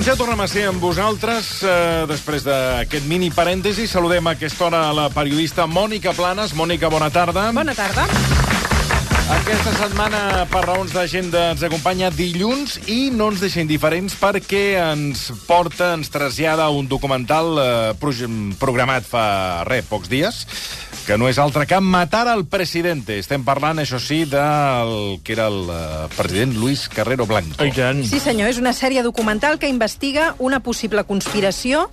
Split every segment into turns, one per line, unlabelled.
Doncs ja tornem a ser amb vosaltres. Eh, després d'aquest mini parèntesi, saludem a aquesta hora la periodista Mònica Planes. Mònica, bona tarda.
Bona tarda.
Aquesta setmana, per raons d'agenda, ens acompanya dilluns i no ens deixa indiferents perquè ens porta, ens trasllada un documental eh, prog- programat fa, res, pocs dies, que no és altre que Matar al Presidente. Estem parlant, això sí, del que era el eh, president Luis Carrero Blanco.
I tant.
Sí, senyor, és una sèrie documental que investiga una possible conspiració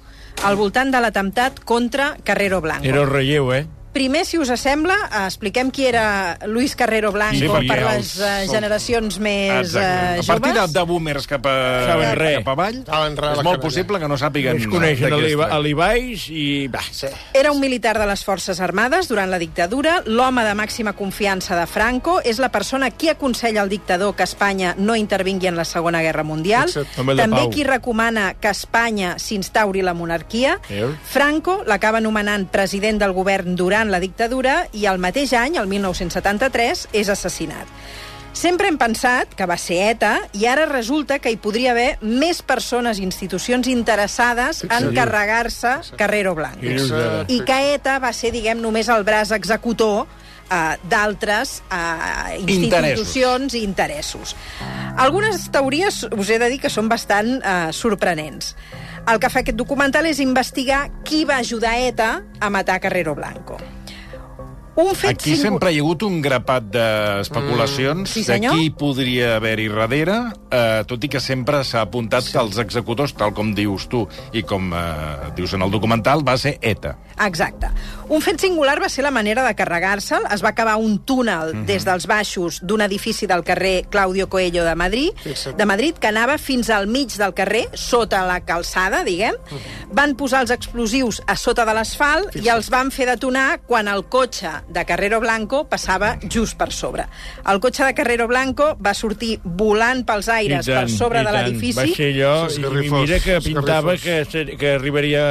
al voltant de l'atemptat contra Carrero Blanco.
Era el relleu, eh?
Primer, si us sembla, eh, expliquem qui era Luis Carrero Blanco
Sí,
per
els-
les eh, generacions més
Exacte.
eh,
A partir de,
joves.
de boomers cap, a,
Saben
cap avall,
Saben res,
és molt possible que no sàpiguen
Es coneixen a l'Ibais i... Va, sí.
Era un militar de les Forces Armades durant la dictadura, l'home de màxima confiança de Franco, és la persona qui aconsella al dictador que Espanya no intervingui en la Segona Guerra Mundial,
de
també qui recomana que Espanya s'instauri la monarquia.
Veus?
Franco l'acaba nomenant president del govern durant la dictadura i el mateix any, el 1973, és assassinat. Sempre hem pensat que va ser ETA i ara resulta que hi podria haver més persones i institucions interessades en carregar-se Carrero Blanco.
I
que ETA va ser, diguem, només el braç executor eh, d'altres eh, institucions i interessos. Algunes teories, us he de dir, que són bastant eh, sorprenents. El que fa aquest documental és investigar qui va ajudar ETA a matar Carrero Blanco. Un fet
Aquí
singu-
sempre hi ha hagut un grapat d'especulacions
Mm, sí,
de qui podria haver-hi darrere, eh, tot i que sempre s'ha apuntat que els executors, tal com dius tu i com eh, dius en el documental, va ser ETA.
Exacte. Un fet singular va ser la manera de carregar-se'l. Es va acabar un túnel
Mhm.
des dels baixos d'un edifici del carrer Claudio Coelho de Madrid,
Fixa't.
de Madrid que anava fins al mig del carrer, sota la calçada, diguem.
Mhm.
Van posar els explosius a sota de l'asfalt i els van fer detonar quan el cotxe de Carrero Blanco passava just per sobre. El cotxe de Carrero Blanco va sortir volant pels aires per sobre de
tant.
l'edifici.
Va ser allò,
Sí,
i mira que pintava que, ser- que arribaria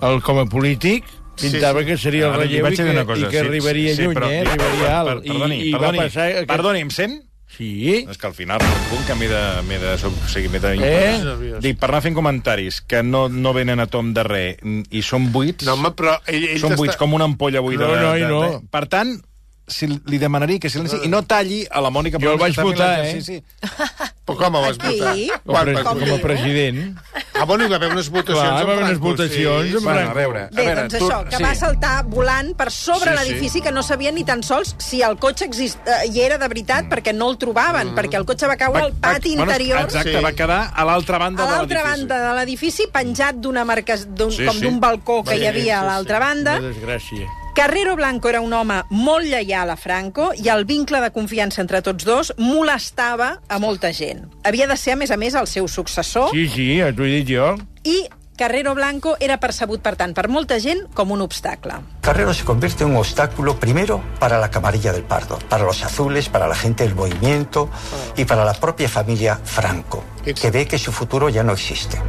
el, com a polític, pintava
Sí, sí.
que seria el relleu i que,
cosa,
i que
sí,
arribaria
sí,
lluny,
però-
eh? Arribaria alt.
Per, perdoni,
I, i
perdoni,
va passar... Que...
perdoni, em sent?
Sí,
És que al final, un punt que m'he de... M'he de, o sigui, m'he de
Eh?
Dic, per anar fent comentaris que no, no venen a tom de res i són buits,
No, home, però ell, ell
són buits com una ampolla buida.
No, no,
de, de,
no.
de, per tant, si li demanaria que silenci i no talli a la Mònica.
Jo el vaig
que està fent
votar,
l'exercici.
Però com el vas votar?
com, a,
Quan,
pre-
quan,
com a president.
Ah, bueno, hi va haver unes votacions
Clar,
amb
va haver unes
Franco,
votacions
sí.
Bueno, a veure,
Bé,
a veure,
doncs
tu-
això, que
sí.
va saltar volant per sobre
Sí,
l'edifici que no sabien ni tan sols si el cotxe exist... eh, hi era de veritat perquè no el trobaven, perquè el cotxe va caure al pati
bueno,
interior
Exacte,
Sí.
va quedar a l'altra banda
a
de
l'altra
l'edifici.
banda de l'edifici penjat d'una marca d'un,
Sí,
com
sí.
d'un balcó que
Sí,
hi havia a
sí, sí.
l'altra banda.
Una desgràcia.
Carrero Blanco era un home molt lleial a Franco i el vincle de confiança entre tots dos molestava a molta gent. Havia de ser, a més a més, el seu successor
Sí, sí, t'ho he dit jo.
i Carrero Blanco era percebut, per tant, per molta gent com un obstacle.
Carrero se convierte en un obstáculo primero para la camarilla del Pardo, para los azules, para la gente del movimiento y para la propia familia Franco, que ve que su futuro ya no existe.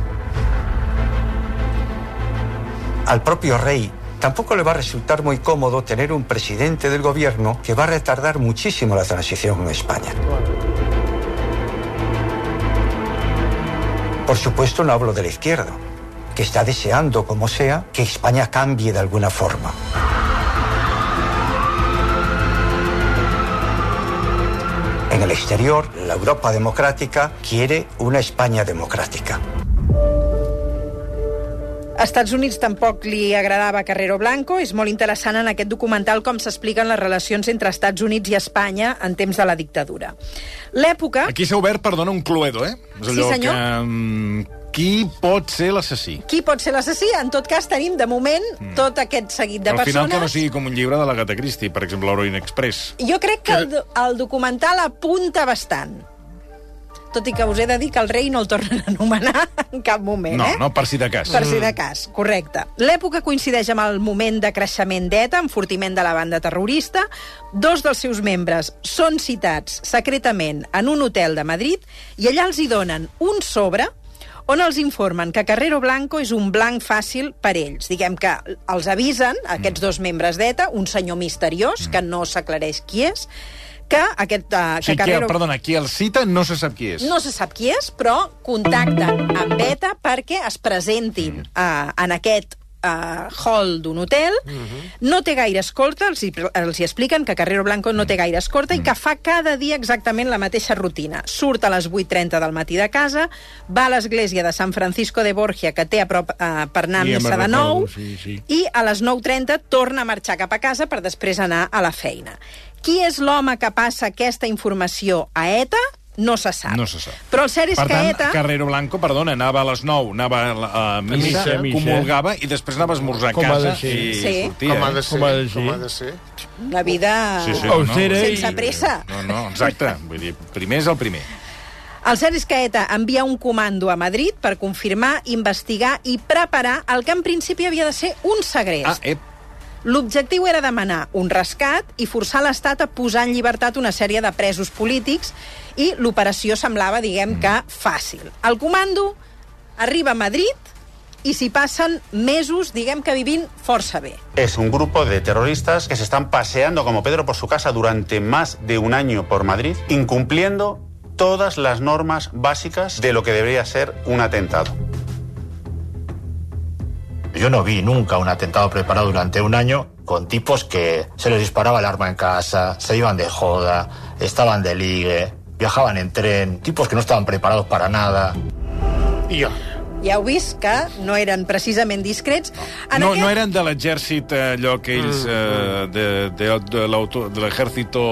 Al propio rey tampoco le va a resultar muy cómodo tener un presidente del gobierno que va a retardar muchísimo la transición en España. Por supuesto no hablo de la izquierda, que está deseando, como sea, que España cambie de alguna forma. En el exterior, la Europa democrática quiere una España democrática.
A Estats Units tampoc li agradava Carrero Blanco. És molt interessant en aquest documental com s'expliquen les relacions entre Estats Units i Espanya en temps de la dictadura. L'època...
Aquí s'ha obert, perdona, un cluedo, eh? És
Sí,
allò
senyor.
Que, mm, qui pot ser l'assassí?
Qui pot ser l'assassí? En tot cas, tenim, de moment, tot aquest seguit de
Al final
persones...
que no sigui com un llibre de l'Agatha Christie, per exemple, l'Orient Express.
Jo crec que el, do- el documental apunta bastant. Tot i que us he de dir que el rei no el tornen a anomenar en cap moment,
No,
eh?
no, per si de cas.
Per si de cas, correcte. L'època coincideix amb el moment de creixement d'ETA, enfortiment de la banda terrorista. Dos dels seus membres són citats secretament en un hotel de Madrid i allà els hi donen un sobre on els informen que Carrero Blanco és un blanc fàcil per ells. Diguem que els avisen, aquests dos membres d'ETA, un senyor misteriós, que no s'aclareix qui és, que aquest... Uh,
que sí, Carrero... Que, perdona, qui el cita no se sap qui és.
No se sap qui és, però contacten amb ETA perquè es presentin mm. uh, en aquest uh, hall d'un hotel, uh mhm. -huh. no té gaire escolta, els hi, els hi expliquen que Carrero Blanco no té gaire escolta uh -huh. i que fa cada dia exactament la mateixa rutina. Surt a les 8.30 del matí de casa, va a l'església de San Francisco de Borgia, que té a prop uh, per anar a missa de 9, sí, sí. i a les 9.30 torna a marxar cap a casa per després anar a la feina. Qui és l'home que passa aquesta informació a ETA? no se sap.
No se sap.
Però el cert és
per
que
tant,
ETA...
Carrero Blanco, perdona, anava a les 9, anava a, a missa, missa, missa, comulgava i després anava a esmorzar a casa
i
sí.
sortia.
Com ha de
eh?
ser. Com ha de ser. Com ha de ser.
La vida
sí, sí,
no,
no.
sense pressa.
No, no, exacte. Vull dir, primer és el primer.
El cert és que ETA envia un comando a Madrid per confirmar, investigar i preparar el que en principi havia de ser un segrest.
Ah, ep,
L'objectiu era demanar un rescat i forçar l'Estat a posar en llibertat una sèrie de presos polítics i l'operació semblava, diguem que, fàcil. El comando arriba a Madrid y si pasan mesos, diguem que vivint força bé.
Es un grupo de terroristas que se están paseando como Pedro por su casa durante más de un año por Madrid, incumpliendo todas las normas básicas de lo que debería ser un atentado.
Yo no vi nunca un atentado preparado durante un año con tipos que se les disparaba el arma en casa, se iban de joda, estaban de ligue, viajaban en tren, tipos que no estaban preparados para nada.
Ja heu vist que no eren precisament discrets. En
no,
aquest...
no eren de l'exèrcit, eh, allò que ells...
Mm.
Eh, de, de, de, l'auto, de l'ejército...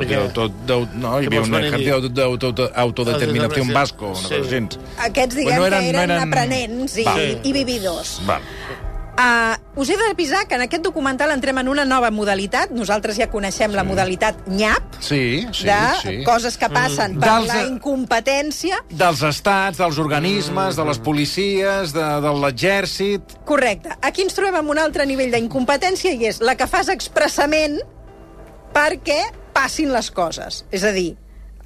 De, auto, de, no, hi havia un ejército d'autodeterminació vasco, una
Sí.
cosa.
Aquests, diguem,
no
no
eren-
eren,
no
que eren,
eren-
aprenents i,
Va.
i vividors.
Val.
Uh, us he d'avisar que en aquest documental entrem en una nova modalitat. Nosaltres ja coneixem sí. la modalitat nyap,
Sí, sí,
de
sí.
coses que passen mm. per
Dels,
la
eh,
incompetència.
Dels estats, dels organismes, de les policies, de, de l'exèrcit...
Correcte. Aquí ens trobem amb un altre nivell d'incompetència i és la que fas expressament perquè passin les coses. És a dir,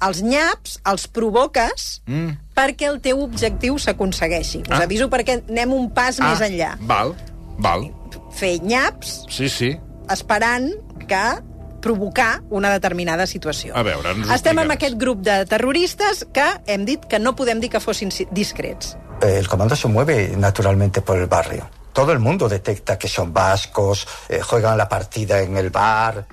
els nyaps els provoques
Mm.
perquè el teu objectiu s'aconsegueixi. Us
Ah.
aviso perquè anem un pas més enllà.
Val, val.
Fer nyaps
Sí, sí.
esperant que provocar una determinada situació.
A veure, ens ho
Estem amb
explicaràs.
aquest grup de terroristes que hem dit que no podem dir que fossin si- discrets.
El comando se mueve naturalmente por el barrio. Todo el mundo detecta que son vascos, eh, juegan la partida en el bar.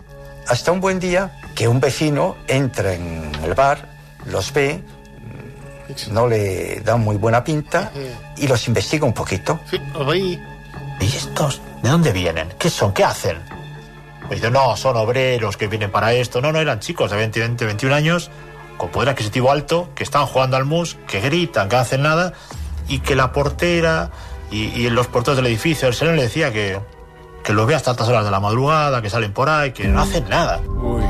Hasta un buen día que un vecino entra en el bar, los ve, mm, no le da muy buena pinta y los investiga un poquito.
Sí, el veí.
¿Y estos? ¿De dónde vienen? ¿Qué son? ¿Qué hacen? Me dice, no, son obreros que vienen para esto. No, no, eran chicos de 20, 20, 21 años, con poder adquisitivo alto, que están jugando al mus, que gritan, que no hacen nada, y que la portera y, y los porteros del edificio, el señor le decía que, que los ve hasta altas horas de la madrugada, que salen por ahí, que no hacen nada.
Ui.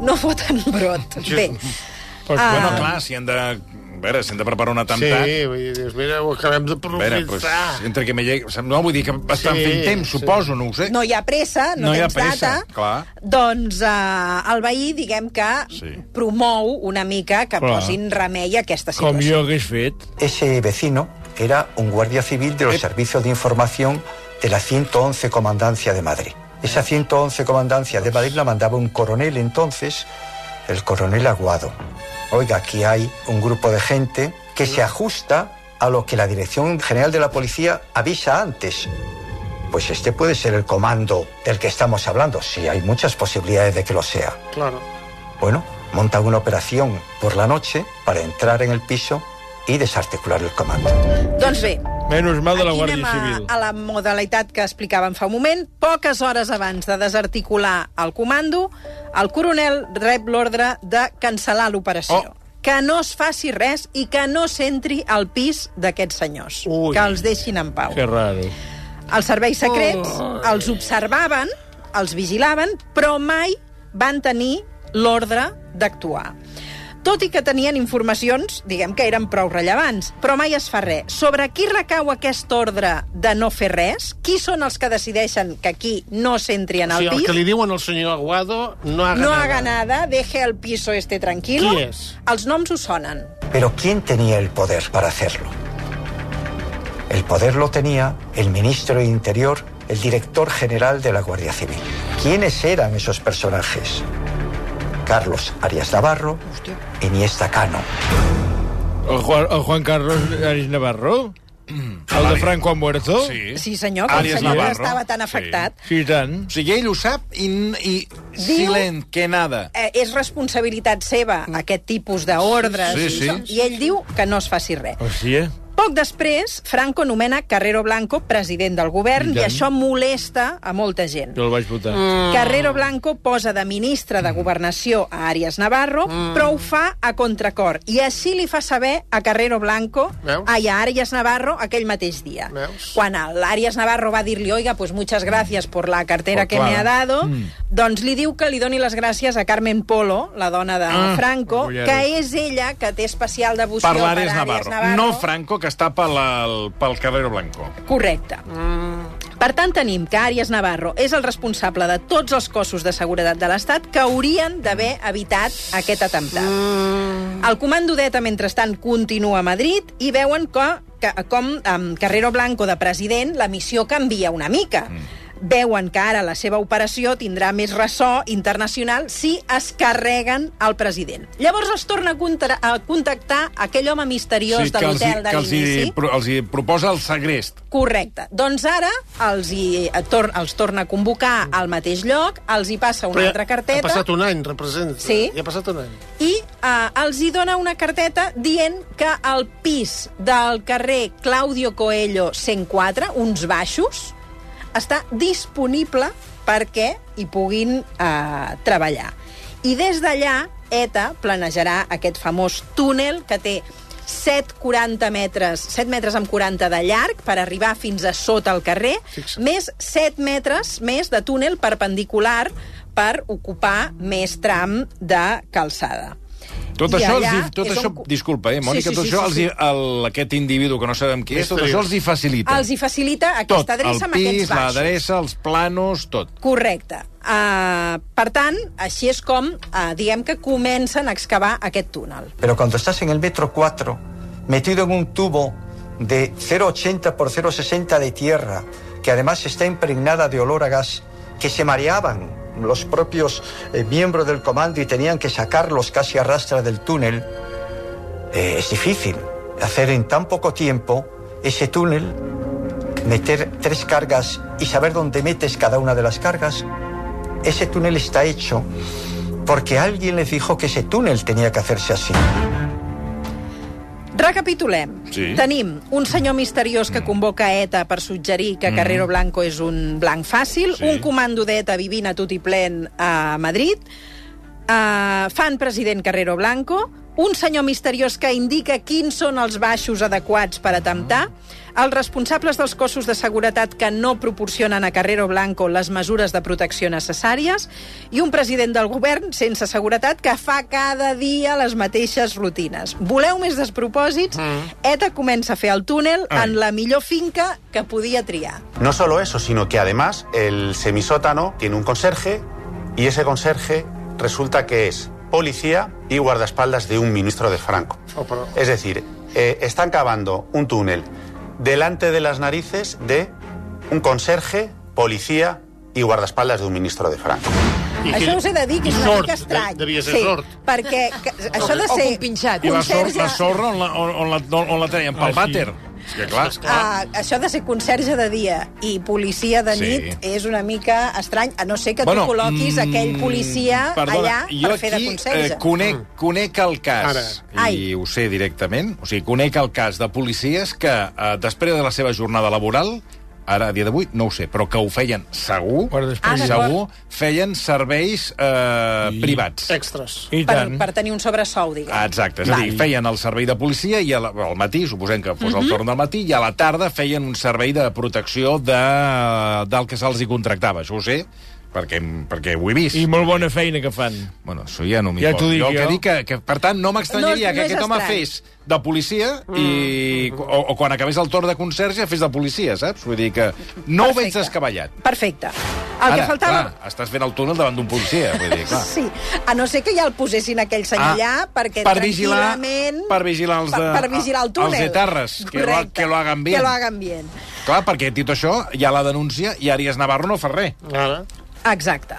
No foten brot. Bé,
Pues,
Ah.
Bueno, clar, si han de... A veure, si han de preparar un
Sí,
atemptat...
vull dir, dius, mira, ho acabem de
A veure, pues,
profitar.
entre que me llegui... No, vull dir que estan
Sí,
fent temps,
sí.
suposo, no ho sé.
no hi ha pressa, no,
No hi ha
tens
pressa,
data.
clar.
Doncs uh, el veí, diguem que
Sí.
promou una mica que
Clar.
posin remei a aquesta
Com
situació.
jo hagués fet.
Ese vecino era un guardia civil de los servicios de información de la 111 Comandancia de Madrid. Esa 111 Comandancia de Madrid la mandaba un coronel entonces, el coronel Aguado. Oiga, aquí hay un grupo de gente que se ajusta a lo que la Dirección General de la Policía avisa antes. Pues este puede ser el comando del que estamos hablando. Sí, hay muchas posibilidades de que lo sea.
Claro.
Bueno, montan una operación por la noche para entrar en el piso y desarticular el comando.
Doncs bé,
Menys mal de la
Aquí
Guàrdia
a,
Civil.
a la modalitat que explicàvem fa un moment. Poques hores abans de desarticular el comando, el coronel rep l'ordre de cancel·lar l'operació.
Oh.
Que no es faci res i que no s'entri al pis d'aquests senyors.
Ui.
Que els deixin en pau.
Que raro.
Els serveis secrets els observaven, els vigilaven, però mai van tenir l'ordre d'actuar. Tot i que tenien informacions, diguem que eren prou rellevants, però mai es fa res. Sobre qui recau aquest ordre de no fer res? Qui són els que decideixen que aquí no s'entri en
O
el
sigui, el
pis?
que li diuen al senyor Aguado no haga
No
nada.
haga nada, deje el piso este tranquilo.
Qui és?
Els noms us sonen.
Pero ¿quién tenía el poder para hacerlo? El poder lo tenía el ministro de Interior, el director general de la Guardia Civil. ¿Quiénes eran esos personajes? Carlos Arias Navarro Iniesta Cano.
El Juan, el Juan Carlos Aris Navarro? El de Franco ha muerto?
Sí.
Sí, senyor, que el senyor
Navarro.
estava tan afectat.
Sí, i tant.
O sigui, ell ho sap i, i silent, que nada.
Eh, és responsabilitat seva aquest tipus d'ordres
Sí,
i,
sí.
això, i ell diu que no es faci res.
Hòstia.
Poc després, Franco nomena Carrero Blanco president del govern
I
i, això molesta a molta gent.
Jo el vaig votar.
Mm. Carrero Blanco posa de ministre de Governació a Arias Navarro, mm. però ho fa a contracor. I així li fa saber a Carrero Blanco,
Veus?
ai, a Arias Navarro, aquell mateix dia.
Veus?
Quan el Arias Navarro va dir-li, oiga, pues muchas gracias por la cartera
Oh,
que
clar.
me ha dado, mm. Doncs li diu que li doni les gràcies a Carmen Polo, la dona de
Ah,
Franco, que és ella que té especial devoció
Per l'Àries Navarro.
Navarro.
No Franco, que està pel, el, pel Carrero Blanco.
Correcte. Mm. Per tant, tenim que Àries Navarro és el responsable de tots els cossos de seguretat de l'Estat que haurien d'haver evitat aquest atemptat. Mm. El comando d'ETA, mentrestant, continua a Madrid i veuen que, que com amb Carrero Blanco de president la missió canvia una mica. Mm veuen que ara la seva operació tindrà més ressò internacional si es carreguen el president. Llavors es torna a, contactar aquell home misteriós de
els, hi-
l'hotel de
que els, hi,
l'inici.
pro- els hi proposa el segrest.
Correcte. Doncs ara els, hi, eh, tor els torna a convocar al mateix lloc, els hi passa una
Però
altra carteta...
Ha passat un any, representa.
Sí.
Ja ha passat un any.
i uh, els hi dona una carteta dient que el pis del carrer Claudio Coelho 104, uns baixos, està disponible perquè hi puguin uh, treballar. I des d'allà, ETA planejarà aquest famós túnel que té 7,40 metres, 7 metres amb 40 de llarg per arribar fins a sota el carrer,
Fixa't.
més 7 metres més de túnel perpendicular per ocupar més tram de calçada.
Tot
I
això, els hi, tot
és
això
on-
disculpa, eh, Mònica,
Sí, sí,
tot
sí,
això
sí,
els hi,
sí.
el, aquest individu que no sabem qui és, tot
Misteriós.
això els hi facilita.
Els hi facilita
tot,
aquesta adreça
el
amb aquests
pis,
baixos.
l'adreça, els planos, tot.
Correcte. Uh, per tant, així és com, uh, diguem que comencen a excavar aquest túnel.
Pero cuando estás en el metro 4, metido en un tubo de 0,80 por 0,60 de tierra, que además está impregnada de olor a gas, que se mareaban los propios eh, miembros del comando y tenían que sacarlos casi a rastra del túnel, eh, es difícil hacer en tan poco tiempo ese túnel, meter tres cargas y saber dónde metes cada una de las cargas. Ese túnel está hecho porque alguien les dijo que ese túnel tenía que hacerse así.
Recapitulem.
Sí.
Tenim un senyor misteriós que convoca ETA per suggerir que Carrero Blanco és un blanc fàcil,
Sí.
un comando d'ETA vivint a tot i plen a Madrid, uh, fan president Carrero Blanco, un senyor misteriós que indica quins són els baixos adequats per atemptar, els responsables dels cossos de seguretat que no proporcionen a Carrero Blanco les mesures de protecció necessàries i un president del govern sense seguretat que fa cada dia les mateixes rutines. Voleu més despropòsits? ETA comença a fer el túnel en la millor finca que podia triar.
No solo eso, sino que además el semisótano tiene un conserje y ese conserje resulta que es policía y guardaespaldas de un ministro de Franco.
Oh, pero-
Es decir, eh, están cavando un túnel delante de las narices de un conserje, policía y guardaespaldas de un ministro de Franco.
I
Això us he de dir que és una
sort,
mica estrany.
de- devia ser
sí,
sort.
Perquè que, això de
O
ser
compinxat.
I la, sor la sorra on la, on, on la, on la treien? Pel
Ah, sí.
vàter. És que clar,
Ah, això de ser conserge de dia i policia de
Sí.
nit és una mica estrany, a no ser que
Bueno,
tu col·loquis
mm,
aquell policia
perdona,
allà per fer de
aquí,
conserge.
Eh, conec, conec el cas,
Ara.
i
Ai.
ho sé directament, o sigui, conec el cas de policies que eh, després de la seva jornada laboral ara, a dia d'avui, no ho sé, però que ho feien segur.
Ah,
segur, feien serveis eh,
I-
privats.
Extras.
I
per,
tant.
per tenir un sobresou, diguem.
Ah, Exacte, és a dir, feien el servei de policia i al, al matí, suposem que fos el torn del matí, i a la tarda feien un servei de protecció de, del que se'ls hi contractava. Això ho sé, perquè, perquè ho he vist.
I molt bona feina que fan.
Bueno, això ja no m'hi
Ja dic
jo. el que dic que, que, per tant, no m'estranyaria
No- no
que
és
aquest home
estrany.
fes de policia i, o, o quan acabés el torn de conserge fes de policia, saps? Vull dir que no ho veig
Perfecte.
descabellat.
Perfecte. El
Ara,
que faltava...
clar, estàs fent el túnel davant d'un policia, vull dir, clar.
Sí, a no ser que ja el posessin aquell senyor
Ah,
allà perquè
per vigilar-
tranquil·lament...
per vigilar els de-
per, per vigilar el túnel.
els etarres, que lo- que lo hagan bien.
Que lo hagan bien.
Clar, perquè dit això, hi ha la denúncia i Arias Navarro no fa res.
Ara.
Exacte.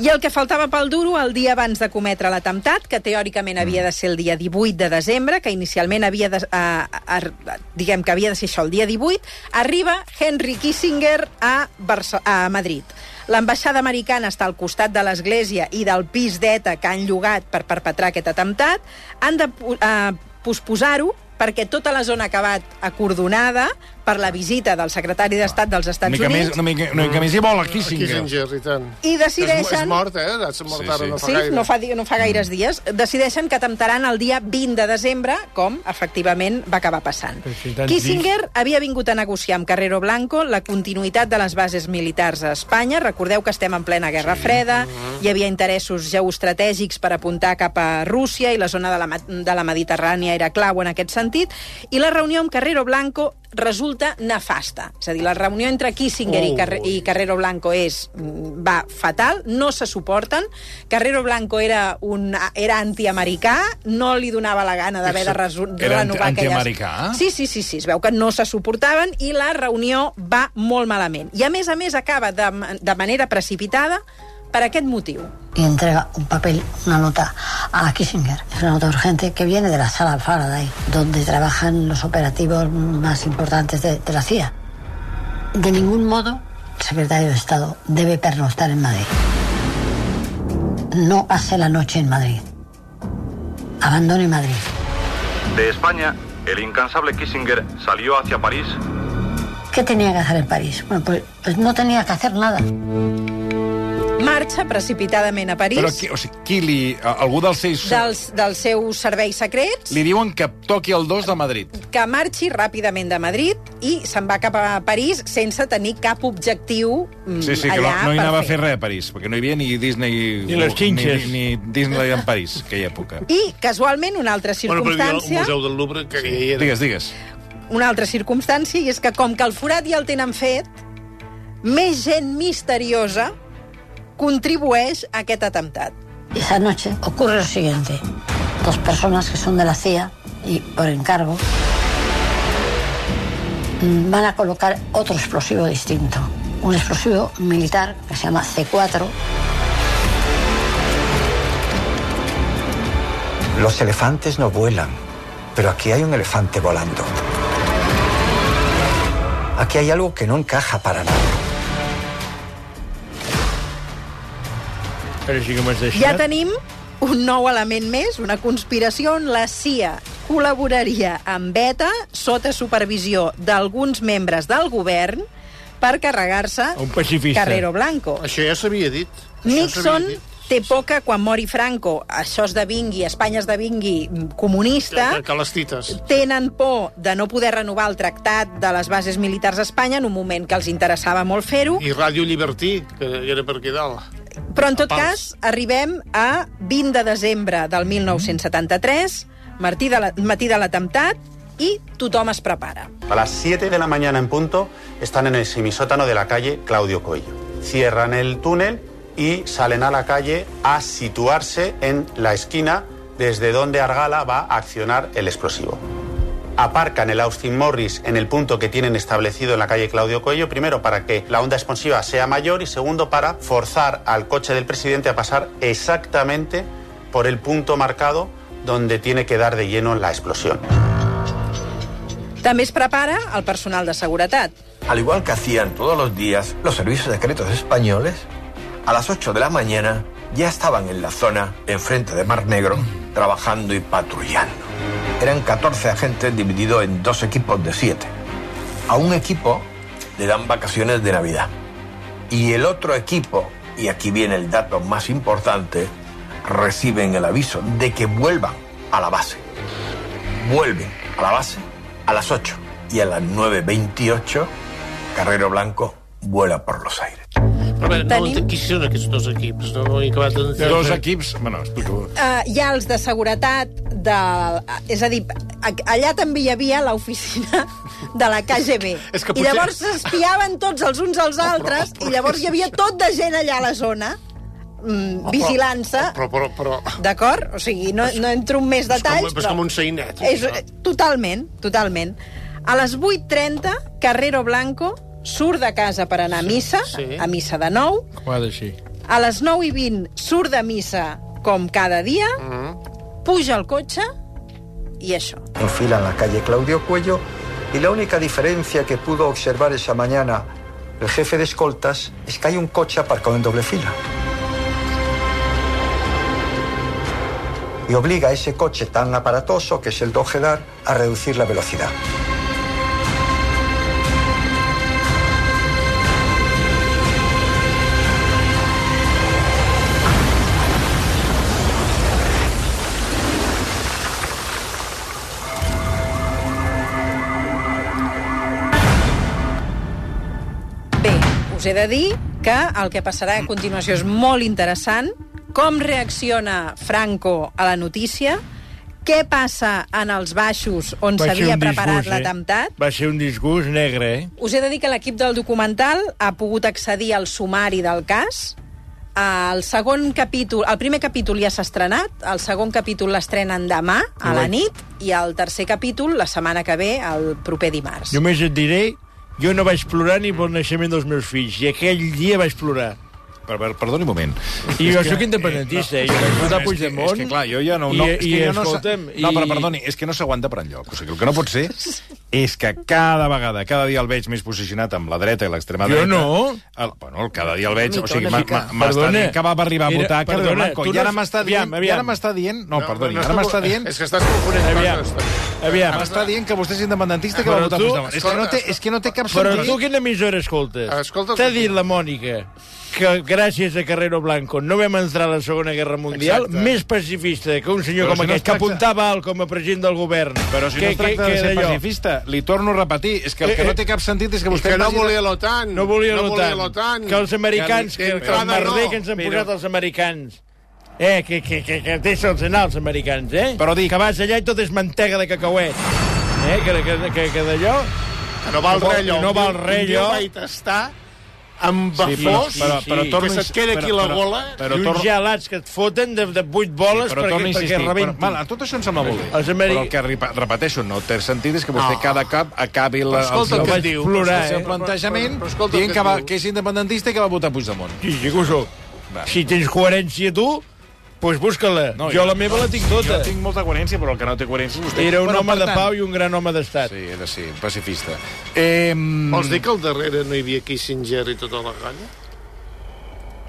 I el que faltava pel duro el dia abans de cometre l'atemptat, que teòricament havia de ser el dia 18 de desembre, que inicialment havia de, a, a, a, diguem que havia de ser això el dia 18, arriba Henry Kissinger a, Barça, a Madrid. L'ambaixada americana està al costat de l'església i del pis d'ETA que han llogat per perpetrar aquest atemptat. Han de eh, posposar-ho perquè tota la zona ha acabat acordonada per la visita del secretari d'Estat dels Estats
Una mica, més,
Units
una, mica, una mica més hi vol a Kissinger.
Kissinger, i tant.
i
És,
decideixen...
és mort, eh? És mort
Sí,
ara,
sí.
no fa
Sí,
gaire.
no fa, no fa gaires dies. Decideixen que atemptaran el dia 20 de desembre, com efectivament va acabar passant. Kissinger havia vingut a negociar amb Carrero Blanco la continuïtat de les bases militars a Espanya. Recordeu que estem en plena Guerra Freda, hi havia interessos geoestratègics per apuntar cap a Rússia i la zona de la, de la Mediterrània era clau en aquest sentit, i la reunió amb Carrero Blanco resulta nefasta. És a dir, la reunió entre Kissinger i, Carre i Carrero Blanco és, mm, va fatal, no se suporten. Carrero Blanco era, un, era antiamericà, no li donava la gana d'haver de resu-
Era anti-
renovar aquelles...
antiamericà?
Sí, sí, sí, sí, es veu que no se suportaven i la reunió va molt malament. I a més a més acaba de, de manera precipitada per aquest motiu.
y entrega un papel, una nota a Kissinger. Es una nota urgente que viene de la sala Faraday, donde trabajan los operativos más importantes de, de la CIA. De ningún modo, el secretario de Estado debe pernoctar en Madrid. No pase la noche en Madrid. Abandone Madrid.
De España, el incansable Kissinger salió hacia París
¿Qué tenía que hacer en París? Bueno, pues, pues no tenía que hacer nada.
Marxa precipitadament a París
Però qui, o sigui, qui li... Algú dels seus...
dels, dels seus serveis secrets
Li diuen que toqui el 2 de Madrid.
que marxi ràpidament de Madrid i se'n va cap a París sense tenir cap objectiu mm,
Sí, sí, que no, no hi anava a fer res a París, perquè no hi havia ni Disney...
Ni les xinxes.
Ni, ni Disney en París, aquella època.
I, casualment, una altra
Bueno, però el
circumstància...
Museu del Louvre, que ja hi era.
Digues, digues.
una altra circumstància, i és que com que el forat ja el tenen fet, més gent misteriosa contribueix a aquest atemptat.
Y esa noche ocurre lo siguiente. Dos personas que son de la CIA y por encargo mm, van a colocar otro explosivo distinto. Un explosivo militar que se llama C4
Los elefantes no vuelan, pero aquí hay un elefante volando. Aquí hay algo que no encaja para nada.
Però sí que m'has deixat.
Ja tenim un nou element més, una conspiració on la CIA col·laboraria amb ETA sota supervisió d'alguns membres del govern per carregar-se
Un pacifista.
Carrero Blanco.
Això ja s'havia dit. Això
Nixon
dit.
Té por que quan mori Franco això esdevingui, Espanya esdevingui mm, comunista,
Que, que les tites.
tenen por de no poder renovar el tractat de les bases militars a Espanya en un moment que els interessava molt fer-ho,
I Ràdio Llibertí, que era per aquí dalt.
però en tot cas arribem a 20 de desembre del 1973, matí de la- matí de l'atemptat, i tothom es prepara.
A las 7 de la mañana en punto están en el semisótano de la calle Claudio Coello. Cierran el túnel y salen a la calle a situarse en la esquina desde donde Argala va a accionar el explosivo. Aparcan el Austin Morris en el punto que tienen establecido en la calle Claudio Coello, primero para que la onda expansiva sea mayor y segundo para forzar al coche del presidente a pasar exactamente por el punto marcado donde tiene que dar de lleno la explosión.
També es prepara el personal de seguretat.
Al igual que hacían todos los días los servicios secretos españoles, a las 8 de la mañana ya estaban en la zona, enfrente de Mar Negro, trabajando y patrullando. Eran 14 agentes divididos en dos equipos de 7. A un equipo le dan vacaciones de Navidad. Y el otro equipo, y aquí viene el dato más importante, reciben el aviso de que vuelvan a la base. Vuelven a la base a las 8 y a las 9.28 Carrero Blanco vuela por los aires.
Però a veure, no
Tenim-
entenc qui són aquests dos equips. No ho he acabat d'entendre.
Dos equips... Bueno, explico.
Uh, hi ha els de seguretat, de, és a dir, allà també hi havia l'oficina de la KGB.
És que
I
potser-
llavors s'espiaven tots els uns als altres, i llavors hi havia tot de gent allà a la zona, mm, vigilant-se,
Però, però, però...
d'acord? O sigui, no, no entro en més
És com,
detalls,
és com un seinet.
És, totalment, totalment. A les 8.30, Carrero Blanco surt de casa per anar a missa,
Sí.
a missa de nou,
Com ha ser.
A les 9 i 20 surt de missa com cada dia, puja al cotxe i això.
Enfila en la calle Claudio Cuello y la única diferencia que pudo observar esa mañana el jefe de escoltas es que hay un coche aparcado en doble fila. Y obliga a ese coche tan aparatoso, que es el Dojedar, a reducir la velocidad.
Us he de dir que el que passarà a continuació és molt interessant. Com reacciona Franco a la notícia? Què passa en els baixos on
Va ser
s'havia
un
preparat
disgust,
l'atemptat?
Va ser un disgust negre, eh?
Us he de dir que l'equip del documental ha pogut accedir al sumari del cas. El segon capítol, el primer capítol ja s'ha estrenat, el segon capítol l'estrenen demà a la nit i el tercer capítol la setmana que ve, el proper dimarts.
Només et diré, jo no vaig plorar ni pel naixement dels meus fills, i aquell dia vaig plorar.
Per, per, perdoni un moment.
I jo sóc independentista, eh? jo vaig votar
és que-
Puigdemont.
És que, clar, jo ja no...
I-
no és
i,
que jo no,
escolta'm,
sa- no, però
i-
perdoni, és que no s'aguanta per enlloc. O sigui, el que no pot ser és que cada vegada, cada dia el veig més posicionat amb la dreta i l'extrema
Jo
dreta.
no.
El, bueno, cada dia el veig... O sigui, m'ha- m'està dient que va arribar a
Era-
votar Carles
perdona,
Blanco. I ara
no-
m'està dient... I ara m'està dient... No, perdoni,
no
ara
estàs-
m'està dient...
És que estàs confonent
Aviam, aviam.
M'està dient que vostè és independentista i que
Però
va votar Puigdemont. És que no té, és que no té cap
Però
sentit.
tu quina emissora escoltes? T'ha dit la Mònica que gràcies a Carrero Blanco no vam entrar a la Segona Guerra Mundial,
Exacte.
més pacifista que un senyor
Però
com
si no
aquest,
es
que apuntava alt com a president del govern.
Però si
que,
no es tracta de ser pacifista, li torno a repetir, és que el que
Eh,
no té cap sentit és que vostè...
que no volia l'OTAN.
No volia
no
l'OTAN.
l'OTAN.
Que els americans,
Que
que, que el merder
no.
que ens han
Però-
posat els americans. Eh, que, que, que, que té sols anar els americans, eh?
Però dic-
Que vas allà i tot és mantega de cacauet. Eh, que, que, que, que d'allò...
Que no val
No
res allò.
no val res
Un dia
allò.
vaig tastar amb
Sí,
bafós,
però- però- però torno
que
a
se't queda aquí
però-
la
però-
gola.
però
I uns gelats que et foten de, de 8 boles
però
perquè, perquè rebentin.
Però, val, tot això em sembla molt bé.
Els ameri-
Però el que repeteixo, no té sentit és que vostè
No.
cada cap acabi la,
Però escolta
el,
el que diu.
plorar,
el seu
eh?
plantejament
Però- però escolta el
dient
que
va, que és independentista i que va votar Puigdemont.
Sí, sí que ho soc.
Va.
Si tens coherència tu, doncs busca-la.
No,
jo, la meva la tinc tota.
Jo tinc molta coherència, però el que no té coherència és vostè.
Era un
Bueno,
home de
tant-
pau i un gran home d'estat.
Sí, de ser pacifista. Eh,
Vols dir que al darrere no hi havia Kissinger i tota la galla?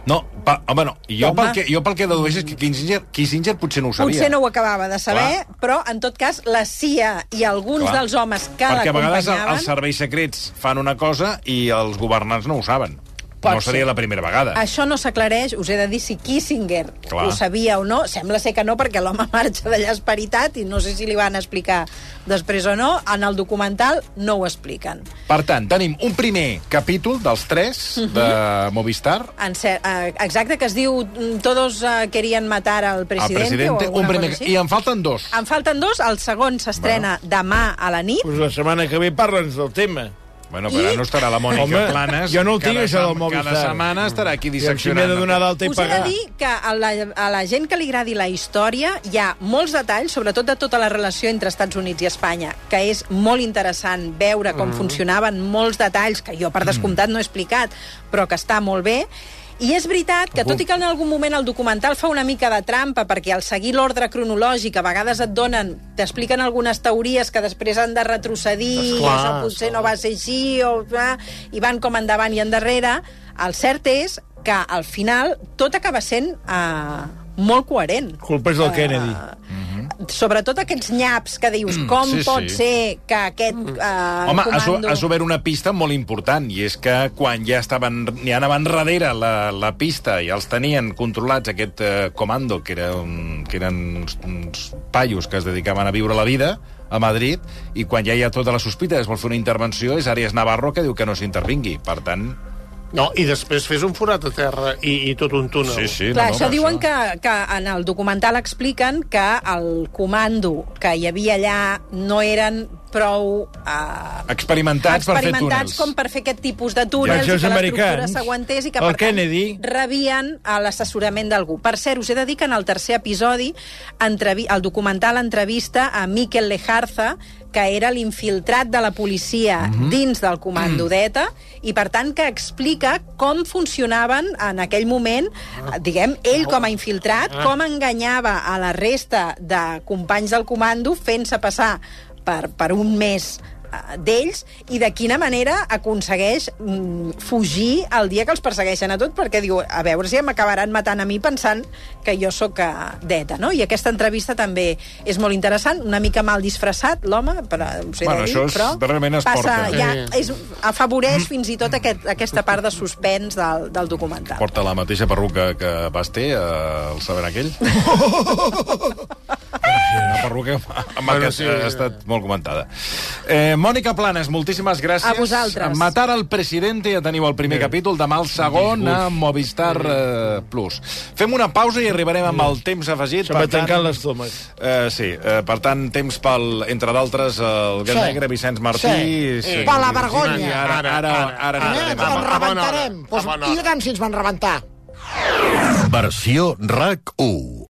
No, pa, home, no. Jo
Home.
pel, que, jo pel que dedueixo és que Kissinger, Kissinger potser no ho sabia.
Potser no ho acabava de saber, però en tot cas la CIA i alguns
Clar.
dels homes que
Perquè a vegades el-
l'acompanyaven...
els serveis secrets fan una cosa i els governants no ho saben.
Pot
no seria
ser.
la primera vegada.
Això no s'aclareix, us he de dir si Kissinger
Clar.
ho sabia o no. Sembla ser que no, perquè l'home marxa d'allà esperitat i no sé si li van explicar després o no. En el documental no ho expliquen.
Per tant, tenim un primer capítol dels tres
Mhm.
de Movistar,
En cer eh, exacte, que es diu mm, Todos eh, querían matar al
el
presidente,
presidente,
o
un primer, i en falten dos.
En falten dos, el segon s'estrena demà a la nit.
Pues la setmana que ve parla'ns del tema.
Bueno, però ara no estarà la Mònica
Home,
Planes.
jo no el tinc,
cada
això del Movistar.
Cada setmana estarà aquí
I si m'he
disseccionant.
de donar d'alta i
Us he de
pagar.
dir que a la, a la gent que li agradi la història hi ha molts detalls, sobretot de tota la relació entre Estats Units i Espanya, que és molt interessant veure com funcionaven molts detalls, que jo per descomptat no he explicat, però que està molt bé. I és veritat que, tot i que en algun moment el documental fa una mica de trampa, perquè al seguir l'ordre cronològic a vegades et donen, t'expliquen algunes teories que després han de retrocedir,
Esclar,
això potser no va ser així, o, ah, i van com endavant i endarrere. El cert és que al final tot acaba sent uh, molt coherent.
Culpa és del Kennedy.
Sobretot aquests nyaps que dius, com
sí,
pot
sí.
ser que aquest uh,
Home, has,
comando...
has obert una pista molt important, i és que quan ja estaven, ja anaven darrere la, la pista i els tenien controlats aquest eh, comando, que, era un, que eren uns, uns paios que es dedicaven a viure la vida a Madrid, i quan ja hi ha tota la sospita es vol fer una intervenció, és Arias Navarro que diu que no s'intervingui. Per tant,
No, i després fes un forat a terra i, i tot un túnel.
sí, sí.
Clar,
no, no,
això
per
diuen que, que en el documental expliquen que el comando que hi havia allà no eren prou... Uh,
Experimentats per fer
experimentats
túnels.
com per fer aquest tipus de túnels
Ja,
i
això
que l'estructura
americans.
s'aguantés i que, per tant,
Kennedy.
rebien a l'assessorament d'algú. Per cert, us he de dir que en el tercer episodi entrevi el documental entrevista a Miquel Lejarza, que era l'infiltrat de la policia
Mhm.
dins del comando d'ETA i, per tant, que explica com funcionaven en aquell moment, eh, diguem, ell com a infiltrat,
Ah.
com enganyava a la resta de companys del comando fent-se passar per, per un més eh, d'ells i de quina manera aconsegueix mm, fugir el dia que els persegueixen a tots perquè diu, a veure si m'acabaran matant a mi pensant que jo sóc eh, d'ETA, no? I aquesta entrevista també és molt interessant, una mica mal disfressat l'home, però, us he
Bueno,
de dir,
això és-
però
darrerament es
passa,
porta.
ja,
Eh.
és, afavoreix fins i tot aquest, aquesta part de suspens del, del documental.
Porta la mateixa perruca que vas té, eh, el saber aquell. Una perruca amb
Bueno,
bueno,
sí.
sí. ha estat molt comentada. Eh, Mònica Planes, moltíssimes gràcies.
A vosaltres.
Matar al presidente, ja teniu el primer
Bé.
capítol, demà el segon a Movistar eh, Plus. Fem una pausa i arribarem amb el temps afegit.
Se m'ha tancat l'estómac.
Eh, sí, eh, per tant, temps pel, entre d'altres, el Gat
Sí.
Negre, Vicenç Martí...
Sí.
sí.
Per la vergonya.
Sí, ara, ara, ara, ara, ara,
Eh,
ara, ara,
a bona
rebentarem. Pues, I tant si ens van rebentar.
Versió RAC 1.